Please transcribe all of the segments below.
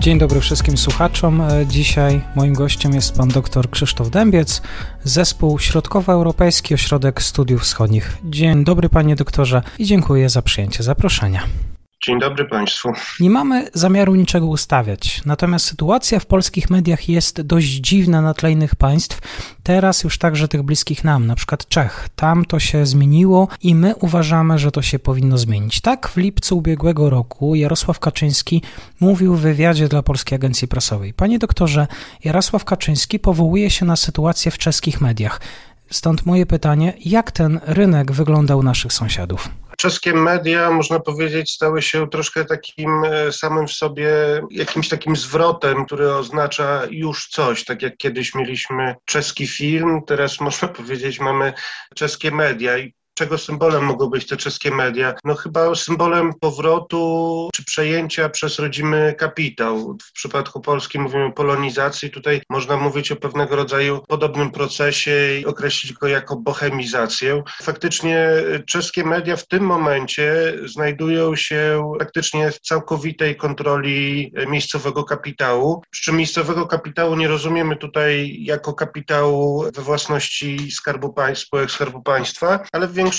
Dzień dobry wszystkim słuchaczom. Dzisiaj moim gościem jest pan dr Krzysztof Dębiec, zespół Środkowoeuropejski Ośrodek Studiów Wschodnich. Dzień dobry panie doktorze i dziękuję za przyjęcie zaproszenia. Dzień dobry Państwu. Nie mamy zamiaru niczego ustawiać, natomiast sytuacja w polskich mediach jest dość dziwna na tle innych państw, teraz już także tych bliskich nam, na przykład Czech. Tam to się zmieniło i my uważamy, że to się powinno zmienić. Tak w lipcu ubiegłego roku Jarosław Kaczyński mówił w wywiadzie dla Polskiej Agencji Prasowej. Panie doktorze, Jarosław Kaczyński powołuje się na sytuację w czeskich mediach. Stąd moje pytanie, jak ten rynek wygląda u naszych sąsiadów? Czeskie media, można powiedzieć, stały się troszkę takim e, samym w sobie, jakimś takim zwrotem, który oznacza już coś. Tak jak kiedyś mieliśmy czeski film, teraz można powiedzieć, mamy czeskie media. I czego symbolem mogą być te czeskie media? No chyba symbolem powrotu czy przejęcia przez rodzimy kapitał. W przypadku Polski mówimy o polonizacji, tutaj można mówić o pewnego rodzaju podobnym procesie i określić go jako bohemizację. Faktycznie czeskie media w tym momencie znajdują się praktycznie w całkowitej kontroli miejscowego kapitału, przy czym miejscowego kapitału nie rozumiemy tutaj jako kapitału we własności Skarbu Państwa, spółek Skarbu Państwa, ale w większości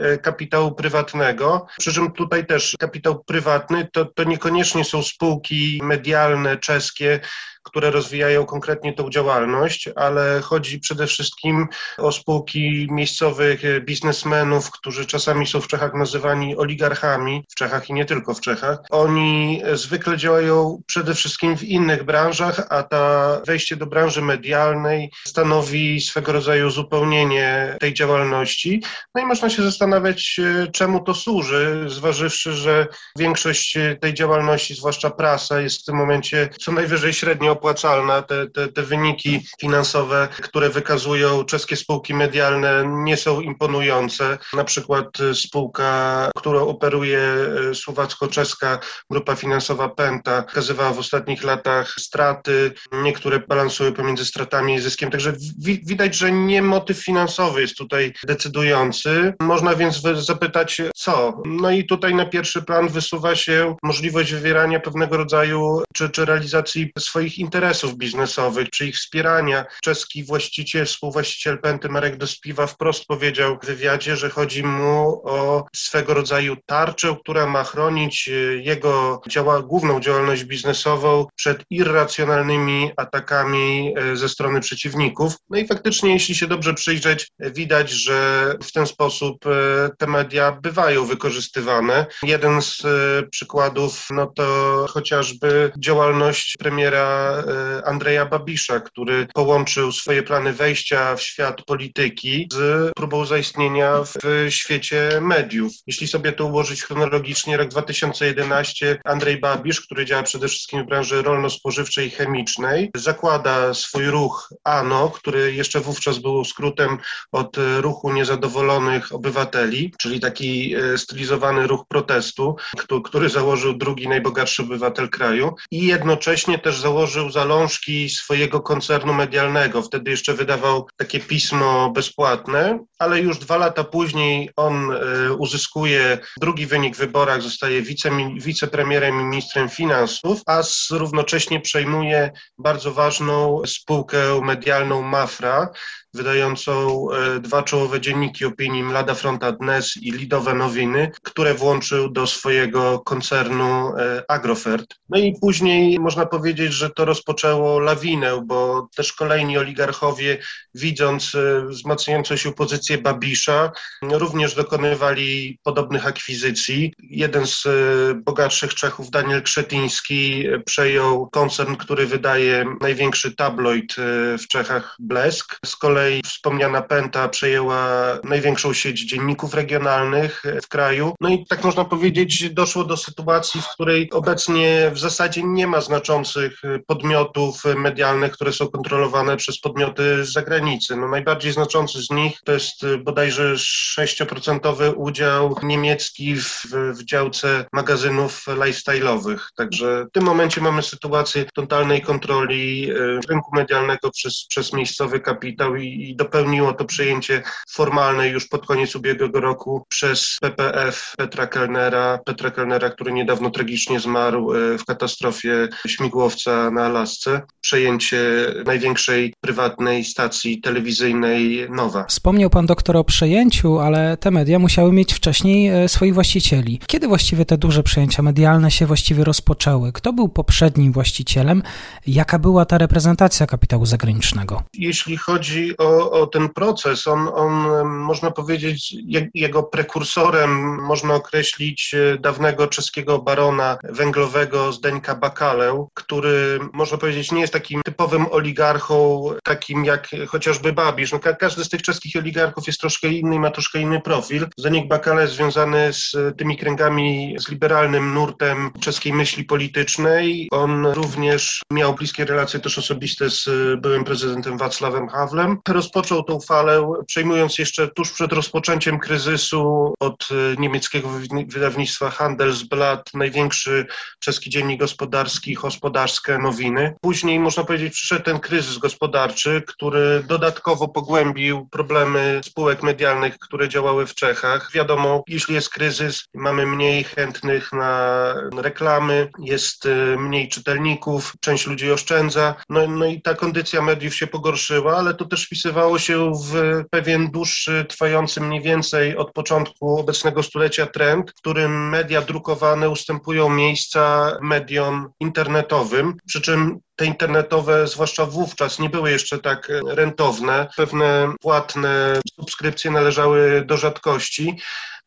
e, kapitału prywatnego. Przy czym tutaj też kapitał prywatny to, to niekoniecznie są spółki medialne czeskie, które rozwijają konkretnie tą działalność, ale chodzi przede wszystkim o spółki miejscowych biznesmenów, którzy czasami są w Czechach nazywani oligarchami, w Czechach i nie tylko w Czechach. Oni zwykle działają przede wszystkim w innych branżach, a ta wejście do branży medialnej stanowi swego rodzaju uzupełnienie tej działalności. No i można się zastanawiać, czemu to służy, zważywszy, że większość tej działalności, zwłaszcza prasa, jest w tym momencie co najwyżej średnio opłacalna. Te, te, te wyniki finansowe, które wykazują czeskie spółki medialne, nie są imponujące. Na przykład spółka, którą operuje e, słowacko-czeska grupa finansowa Penta, wykazywała w ostatnich latach straty. Niektóre balansują pomiędzy stratami i zyskiem. Także wi widać, że nie motyw finansowy jest tutaj decydujący. Można więc zapytać, co? No i tutaj na pierwszy plan wysuwa się możliwość wywierania pewnego rodzaju czy, czy realizacji swoich interesów biznesowych, czy ich wspierania. Czeski właściciel, współwłaściciel Penty Marek Dospiwa wprost powiedział w wywiadzie, że chodzi mu o swego rodzaju tarczę, która ma chronić e, jego działa, główną działalność biznesową przed irracjonalnymi atakami e, ze strony przeciwników. No i faktycznie, jeśli się dobrze przyjrzeć, widać, że w ten sposób e, te media bywają wykorzystywane. Jeden z przykładów, no to chociażby działalność premiera Andrzeja Babisza, który połączył swoje plany wejścia w świat polityki z próbą zaistnienia w świecie mediów. Jeśli sobie to ułożyć chronologicznie, rok 2011 Andrzej Babisz, który działa przede wszystkim w branży rolno-spożywczej i chemicznej, zakłada swój ruch ANO, który jeszcze wówczas był skrótem od ruchu niezadowolonych obywateli, czyli taki e, stylizowany ruch protestu, który założył drugi najbogatszy obywatel kraju i jednocześnie też założył zalążki swojego koncernu medialnego. Wtedy jeszcze wydawał takie pismo bezpłatne, ale już dwa lata później on e, uzyskuje drugi wynik w wyborach, zostaje wice, wicepremierem i ministrem finansów, a równocześnie przejmuje bardzo ważną spółkę medialną Mafra, wydającą e, dwa czołowe dzienniki opinii Mlada Fronta Dnes i Lidowe Nowiny, które włączył do swojego koncernu e, Agrofert. No i później można powiedzieć, że to rozpoczęło lawinę, bo też kolejni oligarchowie, widząc e, wzmacniającą się pozycję Babisza, również dokonywali podobnych akwizycji. Jeden z bogatszych Czechów, Daniel Krzetyński, przejął koncern, który wydaje największy tabloid w Czechach, Blesk. Z kolei kolei wspomniana Penta przejęła największą sieć dzienników regionalnych w kraju. No i tak można powiedzieć, doszło do sytuacji, w której obecnie w zasadzie nie ma znaczących podmiotów medialnych, które są kontrolowane przez podmioty z zagranicy. No najbardziej znaczący z nich to jest bodajże 6% udział niemiecki w, w działce magazynów lifestyle'owych. Także w tym momencie mamy sytuację totalnej kontroli e, rynku medialnego przez, przez miejscowy kapitał i, i dopełniło to przejęcie formalne już pod koniec ubiegłego roku przez PPF Petra Kellnera, Petra Kellnera, który niedawno tragicznie zmarł e, w katastrofie śmigłowca na Alasce. Przejęcie największej prywatnej stacji telewizyjnej Nowa. Wspomniał pan doktor o przejęciu, ale te media musiały mieć wcześniej e, swoich właścicieli. Kiedy właściwie te duże przejęcia medialne się właściwie rozpoczęły? Kto był poprzednim właścicielem? Jaka była ta reprezentacja kapitału zagranicznego? Jeśli chodzi o, o ten proces, on, on można powiedzieć, jego prekursorem można określić e, dawnego czeskiego barona węglowego Zdeńka Bakalę, który można powiedzieć nie jest takim typowym oligarchą, takim jak chociażby Babisz. No, każdy z tych czeskich oligarchów jest troszkę inny i ma troszkę inny profil. Zdeněk Bakale jest związany z tymi kręgami, z liberalnym nurtem czeskiej myśli politycznej. On również miał bliskie relacje też osobiste z byłym prezydentem Wacławem Hawlem. Rozpoczął tą falę, przejmując jeszcze tuż przed rozpoczęciem kryzysu od niemieckiego wydawnictwa Handelsblatt, największy czeski dziennik gospodarski, gospodarskie nowiny. Później, można powiedzieć, przyszedł ten kryzys gospodarczy, który dodatkowo pogłębił problemy spółek medialnych, które działały w Czechach. Wiadomo, jeśli jest kryzys, mamy mniej chętnych na reklamy, jest y, mniej czytelników, część ludzi oszczędza. No, no i ta kondycja mediów się pogorszyła, ale to też wpisywało się w pewien dłuższy, trwający mniej więcej od początku obecnego stulecia trend, w którym media drukowane ustępują miejsca mediom internetowym, przy czym te internetowe, zwłaszcza wówczas, nie były jeszcze tak rentowne. Pewne płatne subskrypcje należały do rzadkości.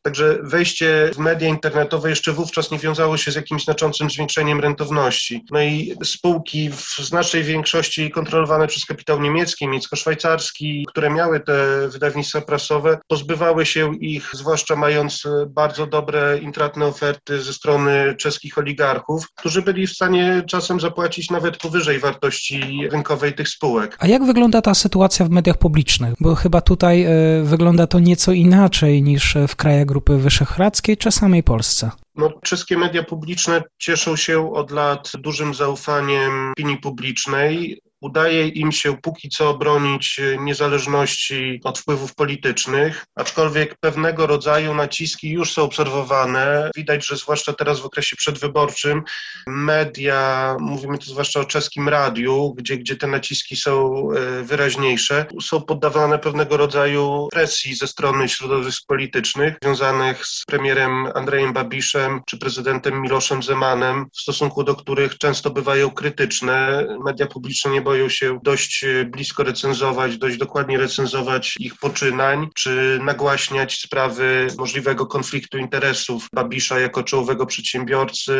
Także wejście w media internetowe jeszcze wówczas nie wiązało się z jakimś znaczącym zwiększeniem rentowności. No i spółki w znacznej większości kontrolowane przez kapitał niemiecki, niemiecko-szwajcarski, które miały te wydawnictwa prasowe, pozbywały się ich, zwłaszcza mając bardzo dobre intratne oferty ze strony czeskich oligarchów, którzy byli w stanie czasem zapłacić nawet powyżej wartości rynkowej tych spółek. A jak wygląda ta sytuacja w mediach publicznych? Bo chyba tutaj y, wygląda to nieco inaczej niż w krajach Grupy Wyszehradzkiej czy samej Polsce? No, czeskie media publiczne cieszą się od lat dużym zaufaniem opinii publicznej. Udaje im się póki co bronić niezależności od wpływów politycznych, aczkolwiek pewnego rodzaju naciski już są obserwowane. Widać, że zwłaszcza teraz w okresie przedwyborczym media, mówimy tu zwłaszcza o czeskim radiu, gdzie, gdzie te naciski są e, wyraźniejsze, są poddawane pewnego rodzaju presji ze strony środowisk politycznych związanych z premierem Andrejem Babiszem czy prezydentem Miloszem Zemanem, w stosunku do których często bywają krytyczne. Media publiczne nie boją się dość e, blisko recenzować, dość dokładnie recenzować ich poczynań, czy nagłaśniać sprawy możliwego konfliktu interesów Babisza jako czołowego przedsiębiorcy,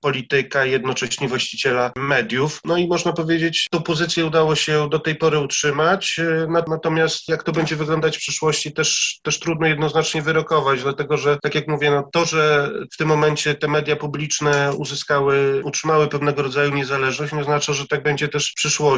polityka, jednocześnie właściciela mediów. No i można powiedzieć, tą pozycję udało się do tej pory utrzymać, e, natomiast jak to będzie wyglądać w przyszłości też, też trudno jednoznacznie wyrokować, dlatego że, tak jak mówię, no to, że w tym momencie te media publiczne uzyskały, utrzymały pewnego rodzaju niezależność, nie oznacza, że tak będzie też w przyszłości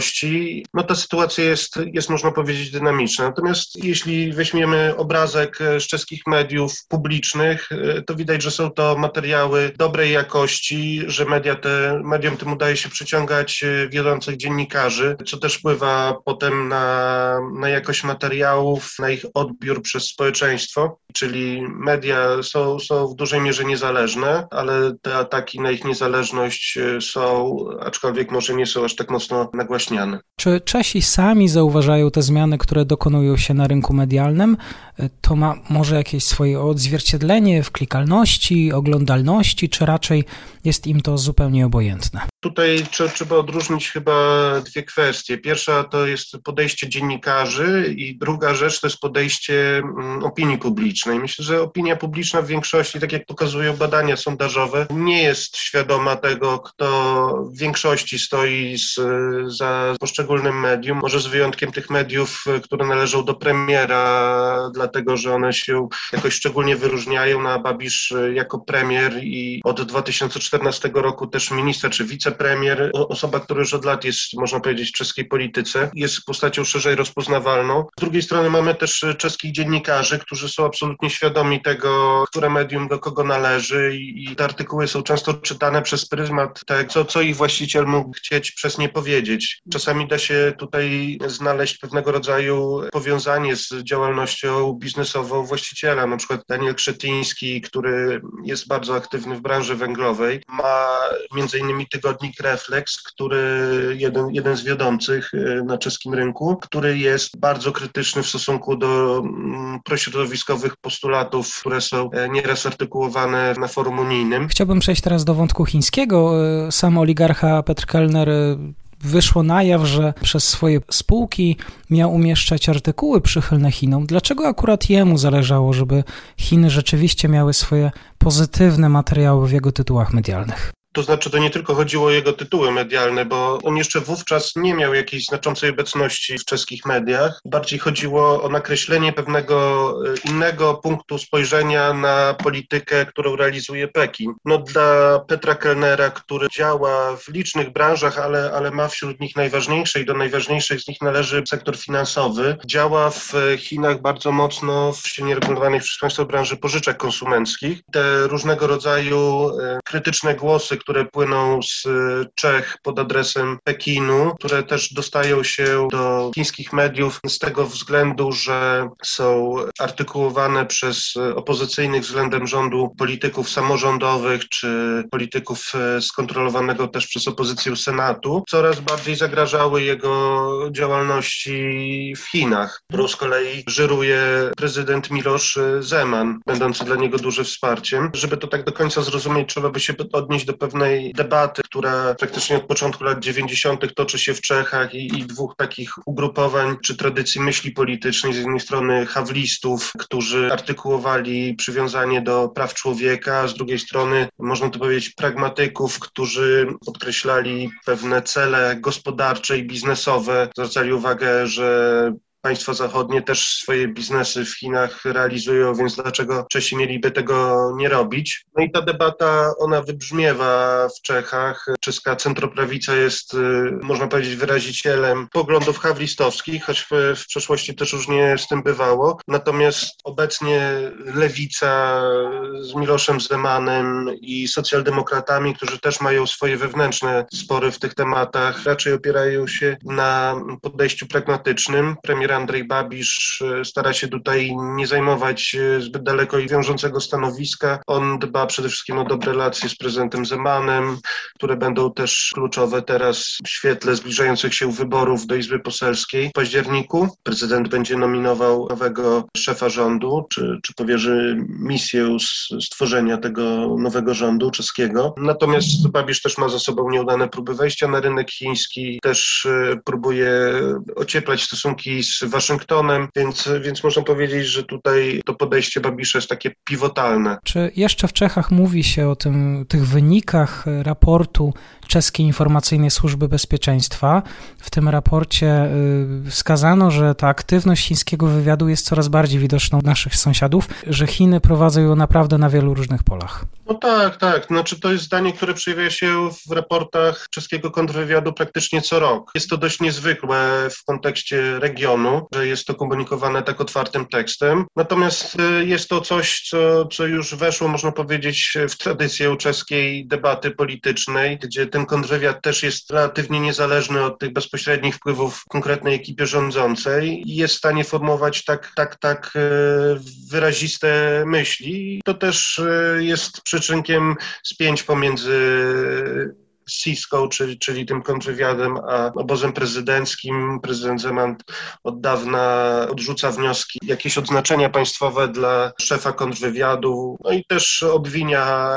no ta sytuacja jest, jest można powiedzieć dynamiczna. Natomiast jeśli weźmiemy obrazek z czeskich mediów publicznych, to widać, że są to materiały dobrej jakości, że media te, mediom tym udaje się przyciągać wiodących dziennikarzy, co też wpływa potem na, na jakość materiałów, na ich odbiór przez społeczeństwo, czyli media są, są w dużej mierze niezależne, ale te ataki na ich niezależność są, aczkolwiek może nie są aż tak mocno nagłaśnione czy Czesi sami zauważają te zmiany, które dokonują się na rynku medialnym? To ma może jakieś swoje odzwierciedlenie w klikalności, oglądalności, czy raczej jest im to zupełnie obojętne? Tutaj trzeba odróżnić chyba dwie kwestie. Pierwsza to jest podejście dziennikarzy i druga rzecz to jest podejście mm, opinii publicznej. Myślę, że opinia publiczna w większości, tak jak pokazują badania sondażowe, nie jest świadoma tego, kto w większości stoi z, za poszczególnym medium, może z wyjątkiem tych mediów, które należą do premiera, dlatego że one się jakoś szczególnie wyróżniają. Na no, Babisz jako premier i od 2014 roku też minister czy wicepremier, osoba, która już od lat jest, można powiedzieć, w czeskiej polityce, jest postacią szerzej rozpoznawalną. Z drugiej strony mamy też czeskich dziennikarzy, którzy są absolutnie świadomi tego, które medium do kogo należy i, te artykuły są często czytane przez pryzmat tego, co ich właściciel mógł chcieć przez nie powiedzieć. Czasami da się tutaj znaleźć pewnego rodzaju powiązanie z działalnością biznesową właściciela. Na przykład Daniel Krzetyński, który jest bardzo aktywny w branży węglowej, ma między innymi tygodnik Reflex, który jeden, jeden z wiodących e, na czeskim rynku, który jest bardzo krytyczny w stosunku do mm, prośrodowiskowych postulatów, które są e, nieraz artykułowane na forum unijnym. Chciałbym przejść teraz do wątku chińskiego. E, sam oligarcha Petr Kellner wyszło na jaw, że przez swoje spółki miał umieszczać artykuły przychylne Chinom. Dlaczego akurat jemu zależało, żeby Chiny rzeczywiście miały swoje pozytywne materiały w jego tytułach medialnych? To znaczy, to nie tylko chodziło o jego tytuły medialne, bo on jeszcze wówczas nie miał jakiejś znaczącej obecności w czeskich mediach. Bardziej chodziło o nakreślenie pewnego e, innego punktu spojrzenia na politykę, którą realizuje Pekin. No dla Petra Kellnera, który działa w licznych branżach, ale, ale ma wśród nich najważniejsze i do najważniejszych z nich należy sektor finansowy, działa w Chinach bardzo mocno w silnie regulowanej przez państwo branży pożyczek konsumenckich. Te różnego rodzaju e, krytyczne głosy, które płyną z Czech pod adresem Pekinu, które też dostają się do chińskich mediów z tego względu, że są artykułowane przez opozycyjnych względem rządu polityków samorządowych czy polityków skontrolowanego też przez opozycję Senatu, coraz bardziej zagrażały jego działalności w Chinach, którą z kolei żyruje prezydent Milosz Zeman, będący dla niego dużym wsparciem. Żeby to tak do końca zrozumieć, trzeba by się odnieść do pewnych pewnej debaty, która praktycznie od początku lat 90. toczy się w Czechach i, i dwóch takich ugrupowań czy tradycji myśli politycznej. Z jednej strony hawlistów, którzy artykułowali przywiązanie do praw człowieka, a z drugiej strony można to powiedzieć pragmatyków, którzy podkreślali pewne cele gospodarcze i biznesowe, zwracali uwagę, że Państwa zachodnie też swoje biznesy w Chinach realizują, więc dlaczego Czesi mieliby tego nie robić? No i ta debata, ona wybrzmiewa w Czechach. Czeska centroprawica jest, y, można powiedzieć, wyrazicielem poglądów hawlistowskich, choć w, w przeszłości też różnie z tym bywało. Natomiast obecnie lewica z Miloszem Zemanem i socjaldemokratami, którzy też mają swoje wewnętrzne spory w tych tematach, raczej opierają się na podejściu pragmatycznym. Andrzej Babisz e, stara się tutaj nie zajmować e, zbyt daleko i wiążącego stanowiska. On dba przede wszystkim o dobre relacje z prezydentem Zemanem, które będą też kluczowe teraz w świetle zbliżających się wyborów do Izby Poselskiej w październiku. Prezydent będzie nominował nowego szefa rządu, czy, czy powierzy misję stworzenia tego nowego rządu czeskiego. Natomiast Babisz też ma za sobą nieudane próby wejścia na rynek chiński, też e, próbuje ocieplać stosunki z Waszyngtonem, więc, więc można powiedzieć, że tutaj to podejście Babisza jest takie pivotalne. Czy jeszcze w Czechach mówi się o tym, tych wynikach raportu czeskiej informacyjnej służby bezpieczeństwa? W tym raporcie y, wskazano, że ta aktywność chińskiego wywiadu jest coraz bardziej widoczna u naszych sąsiadów, że Chiny prowadzą ją naprawdę na wielu różnych polach. No tak, tak. Znaczy to jest zdanie, które przejawia się w raportach czeskiego kontrwywiadu praktycznie co rok. Jest to dość niezwykłe w kontekście regionu, że jest to komunikowane tak otwartym tekstem. Natomiast y, jest to coś, co, co już weszło, można powiedzieć, w tradycję czeskiej debaty politycznej, gdzie ten kontrwywiad też jest relatywnie niezależny od tych bezpośrednich wpływów konkretnej ekipy rządzącej i jest w stanie formować tak, tak, tak y, wyraziste myśli. To też y, jest przyczynkiem spięć pomiędzy Cisco, czyli, czyli tym kontrwywiadem, a obozem prezydenckim. Prezydent Zeman od dawna odrzuca wnioski, jakieś odznaczenia państwowe dla szefa kontrwywiadu, no i też obwinia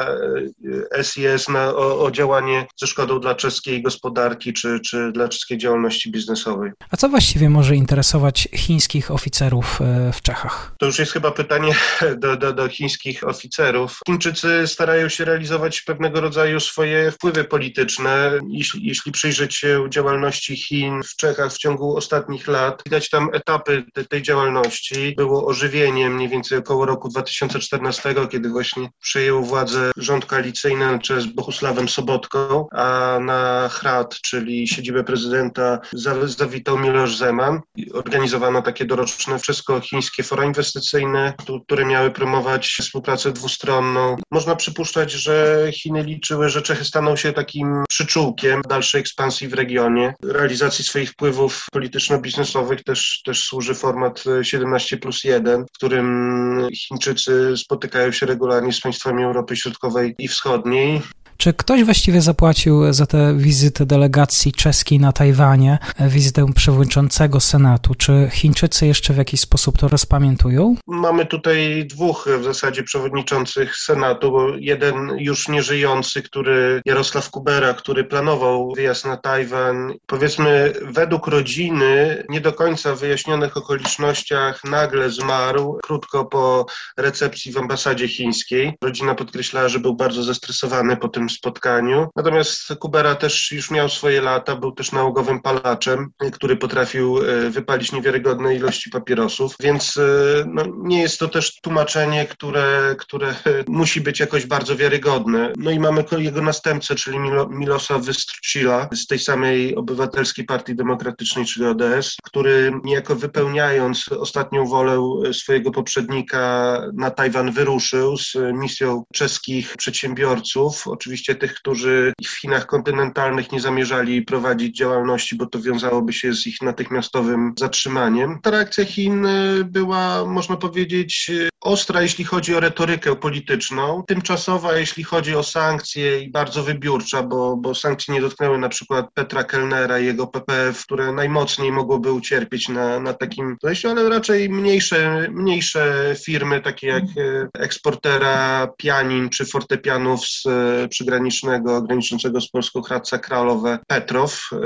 SIS e, na, o, o działanie ze szkodą dla czeskiej gospodarki czy, czy dla czeskiej działalności biznesowej. A co właściwie może interesować chińskich oficerów e, w Czechach? To już jest chyba pytanie do, do, do chińskich oficerów. Chińczycy starają się realizować pewnego rodzaju swoje wpływy polityczne polityczne. Jeśli, jeśli przyjrzeć się działalności Chin w Czechach w ciągu ostatnich lat, widać tam etapy te, tej działalności. Było ożywienie mniej więcej około roku 2014, kiedy właśnie przejął władzę rząd koalicyjny na czele z Bohusławem Sobotką, a na Hrat, czyli siedzibę prezydenta, zawitał Miloš Zeman. Organizowano takie doroczne wszystko-chińskie fora inwestycyjne, które miały promować współpracę dwustronną. Można przypuszczać, że Chiny liczyły, że Czechy staną się takim przyczółkiem dalszej ekspansji w regionie. Realizacji swoich wpływów polityczno-biznesowych też, też służy format 17 plus 1, w którym Chińczycy spotykają się regularnie z państwami Europy Środkowej i Wschodniej. Czy ktoś właściwie zapłacił za tę wizytę delegacji czeskiej na Tajwanie, wizytę przewodniczącego Senatu? Czy Chińczycy jeszcze w jakiś sposób to rozpamiętują? Mamy tutaj dwóch w zasadzie przewodniczących Senatu, bo jeden już nieżyjący, który Jarosław Kubera, który planował wyjazd na Tajwan, powiedzmy według rodziny, nie do końca wyjaśnionych okolicznościach nagle zmarł krótko po recepcji w ambasadzie chińskiej. Rodzina podkreślała, że był bardzo zestresowany po tym spotkaniu. Natomiast Kubera też już miał swoje lata, był też nałogowym palaczem, który potrafił e, wypalić niewiarygodne ilości papierosów, więc e, no, nie jest to też tłumaczenie, które, które musi być jakoś bardzo wiarygodne. No i mamy jego następcę, czyli Milo, Milosa Wystrucila z tej samej Obywatelskiej Partii Demokratycznej, czyli ODS, który niejako wypełniając ostatnią wolę swojego poprzednika na Tajwan wyruszył z misją czeskich przedsiębiorców, oczywiście oczywiście tych, którzy w Chinach kontynentalnych nie zamierzali prowadzić działalności, bo to wiązałoby się z ich natychmiastowym zatrzymaniem. Ta reakcja Chin y, była, można powiedzieć, y, ostra, jeśli chodzi o retorykę polityczną, tymczasowa, jeśli chodzi o sankcje i bardzo wybiórcza, bo, bo sankcje nie dotknęły na przykład Petra Kellnera i jego PPF, które najmocniej mogłoby ucierpieć na, na takim wejściu, ale raczej mniejsze, mniejsze firmy, takie jak y, eksportera pianin czy fortepianów z przygranicznego, graniczącego z Polską Hradca Kralowe Petrow, e,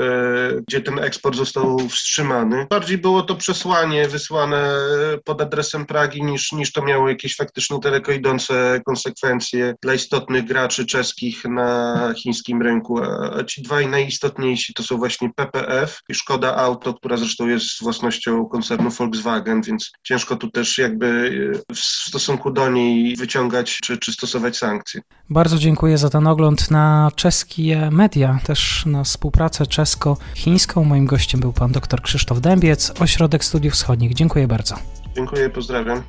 gdzie ten eksport został wstrzymany. Bardziej było to przesłanie wysłane pod adresem Pragi niż, niż to miało jakieś faktycznie daleko idące konsekwencje dla istotnych graczy czeskich na chińskim rynku. A ci dwaj najistotniejsi to są właśnie PPF i Szkoda Auto, która zresztą jest własnością koncernu Volkswagen, więc ciężko tu też jakby w stosunku do niej wyciągać czy, czy stosować sankcje. Bardzo dziękuję za ten ogląd na czeskie media, też na współpracę czesko-chińską. Moim gościem był pan dr Krzysztof Dębiec, Ośrodek Studiów Wschodnich. Dziękuję bardzo. Dziękuję, pozdrawiam.